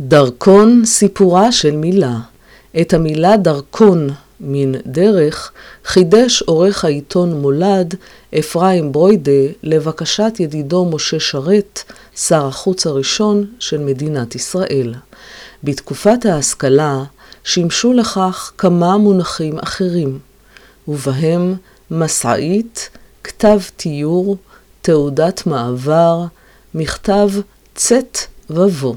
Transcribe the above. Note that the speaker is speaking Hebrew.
דרכון סיפורה של מילה. את המילה דרכון מן דרך חידש עורך העיתון מולד אפרים ברוידה לבקשת ידידו משה שרת, שר החוץ הראשון של מדינת ישראל. בתקופת ההשכלה שימשו לכך כמה מונחים אחרים, ובהם מסעית, כתב תיור, תעודת מעבר, מכתב צאת ובוא.